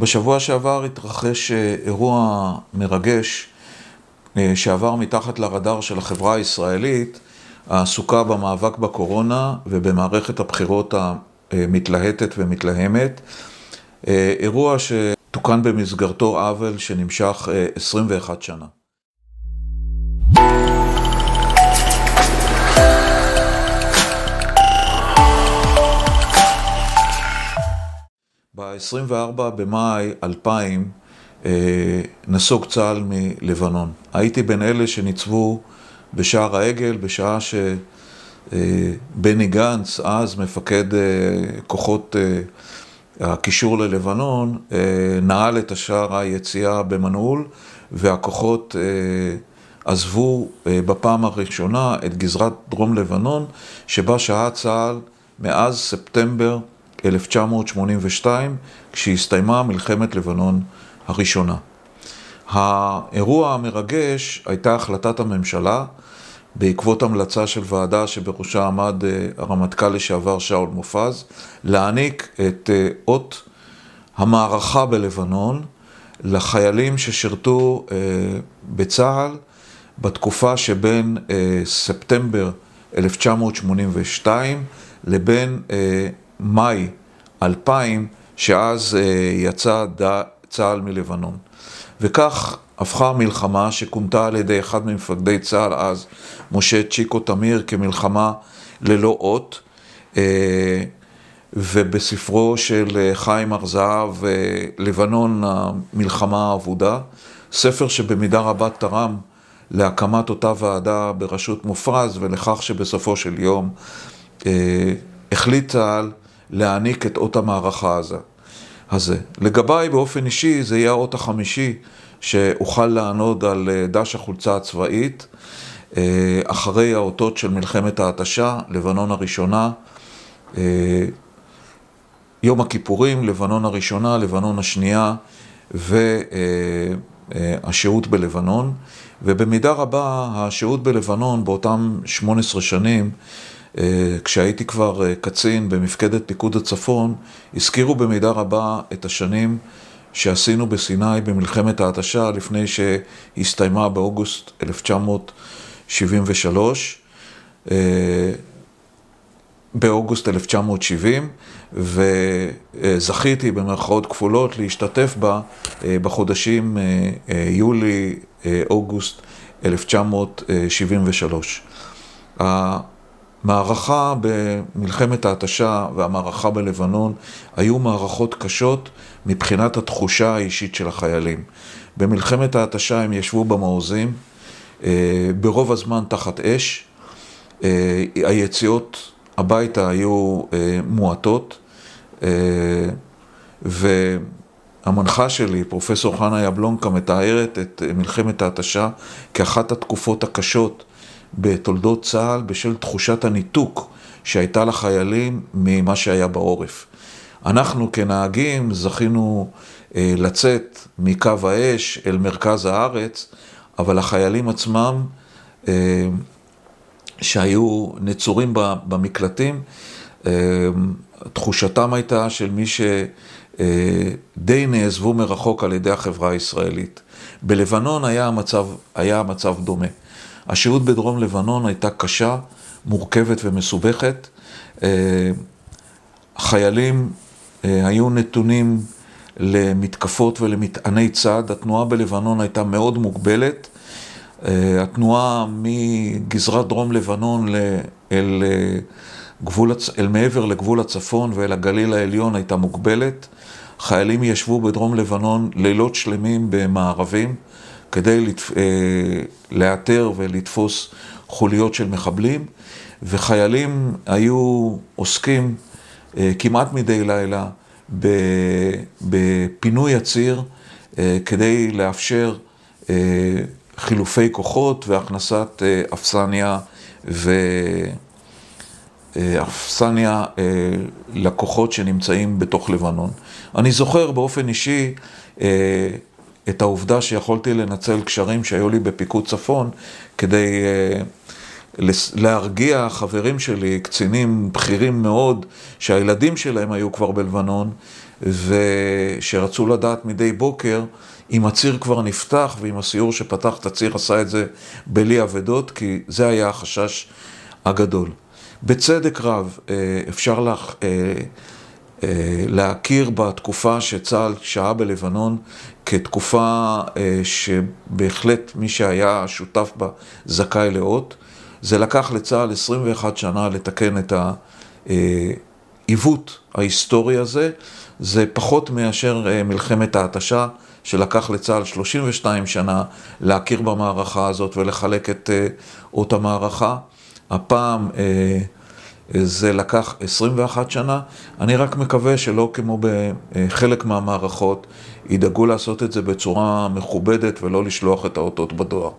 בשבוע שעבר התרחש אה, אירוע מרגש אה, שעבר מתחת לרדאר של החברה הישראלית, העסוקה במאבק בקורונה ובמערכת הבחירות המתלהטת ומתלהמת. אה, אירוע שתוקן במסגרתו עוול שנמשך 21 שנה. ב-24 במאי 2000 אה, נסוג צה"ל מלבנון. הייתי בין אלה שניצבו בשער העגל בשעה שבני גנץ, אז מפקד אה, כוחות אה, הקישור ללבנון, נעל את השער היציאה במנעול והכוחות עזבו בפעם הראשונה את גזרת דרום לבנון שבה שהה צה"ל מאז ספטמבר 1982, כשהסתיימה מלחמת לבנון הראשונה. האירוע המרגש הייתה החלטת הממשלה בעקבות המלצה של ועדה שבראשה עמד אה, הרמטכ"ל לשעבר שאול מופז, להעניק את אה, אות המערכה בלבנון לחיילים ששירתו אה, בצה"ל בתקופה שבין ספטמבר 1982 לבין מאי 2000, שאז אה, יצא צה"ל מלבנון. וכך הפכה המלחמה, שכונתה על ידי אחד ממפקדי צה"ל אז, משה צ'יקו תמיר, כמלחמה ללא אות. אה, ובספרו של אה, חיים הר זהב, לבנון, המלחמה האבודה, ספר שבמידה רבה תרם להקמת אותה ועדה בראשות מופרז ולכך שבסופו של יום החליט צה"ל להעניק את אות המערכה הזה. לגביי באופן אישי זה יהיה האות החמישי שאוכל לענוד על אה, דש החולצה הצבאית אה, אחרי האותות של מלחמת ההתשה, לבנון הראשונה, אה, יום הכיפורים, לבנון הראשונה, לבנון השנייה והשהות בלבנון. ובמידה רבה השהות בלבנון באותם 18 שנים כשהייתי כבר אה, קצין במפקדת פיקוד הצפון, הזכירו במידה רבה את השנים שעשינו בסיני במלחמת ההתשה לפני שהסתיימה באוגוסט 1973, אה, באוגוסט 1970, וזכיתי במרכאות כפולות להשתתף בה בחודשים יולי-אוגוסט 1973. מערכה במלחמת ההתשה והמערכה בלבנון היו מערכות קשות מבחינת התחושה האישית של החיילים. במלחמת ההתשה הם ישבו במעוזים, אה, ברוב הזמן תחת אש, אה, היציאות הביתה היו אה, מועטות, והמנחה שלי, פרופסור חנה יבלונקה, מתארת את מלחמת ההתשה כאחת התקופות הקשות בתולדות צה"ל בשל תחושת הניתוק שהייתה לחיילים ממה שהיה בעורף. אנחנו כנהגים זכינו אה, לצאת מקו האש אל מרכז הארץ, אבל החיילים עצמם אה, שהיו נצורים במקלטים, אה, תחושתם הייתה של מי שדי נעזבו מרחוק על ידי החברה הישראלית. בלבנון היה המצב, היה המצב דומה. השהות בדרום לבנון הייתה קשה, מורכבת ומסובכת. אה, חיילים אה, היו נתונים למתקפות ולמטעני צד. התנועה בלבנון הייתה מאוד מוגבלת. אה, התנועה מגזרת דרום לבנון אל, גבול, אל מעבר לגבול הצפון ואל הגליל העליון הייתה מוגבלת. חיילים ישבו בדרום לבנון לילות שלמים במערבים. כדי לתפ... אה, לאתר ולתפוס חוליות של מחבלים, וחיילים היו עוסקים אה, כמעט מדי לילה בפינוי הציר אה, כדי לאפשר חילופי כוחות והכנסת אפסניה ו... אפסניה לכוחות שנמצאים בתוך לבנון. אני זוכר באופן אישי את העובדה שיכולתי לנצל קשרים שהיו לי בפיקוד צפון כדי להרגיע חברים שלי, קצינים בכירים מאוד, שהילדים שלהם היו כבר בלבנון, ושרצו לדעת מדי בוקר אם הציר כבר נפתח ואם הסיור שפתח את הציר עשה את זה בלי אבדות, כי זה היה החשש הגדול. בצדק רב אפשר לה, להכיר בתקופה שצה"ל שהה בלבנון כתקופה שבהחלט מי שהיה שותף בה זכאי לאות. זה לקח לצה"ל 21 שנה לתקן את העיוות ההיסטורי הזה. זה פחות מאשר מלחמת ההתשה, שלקח לצה"ל 32 שנה להכיר במערכה הזאת ולחלק את אות המערכה. הפעם זה לקח 21 שנה. אני רק מקווה שלא כמו בחלק מהמערכות, ידאגו לעשות את זה בצורה מכובדת ולא לשלוח את האותות בדואר.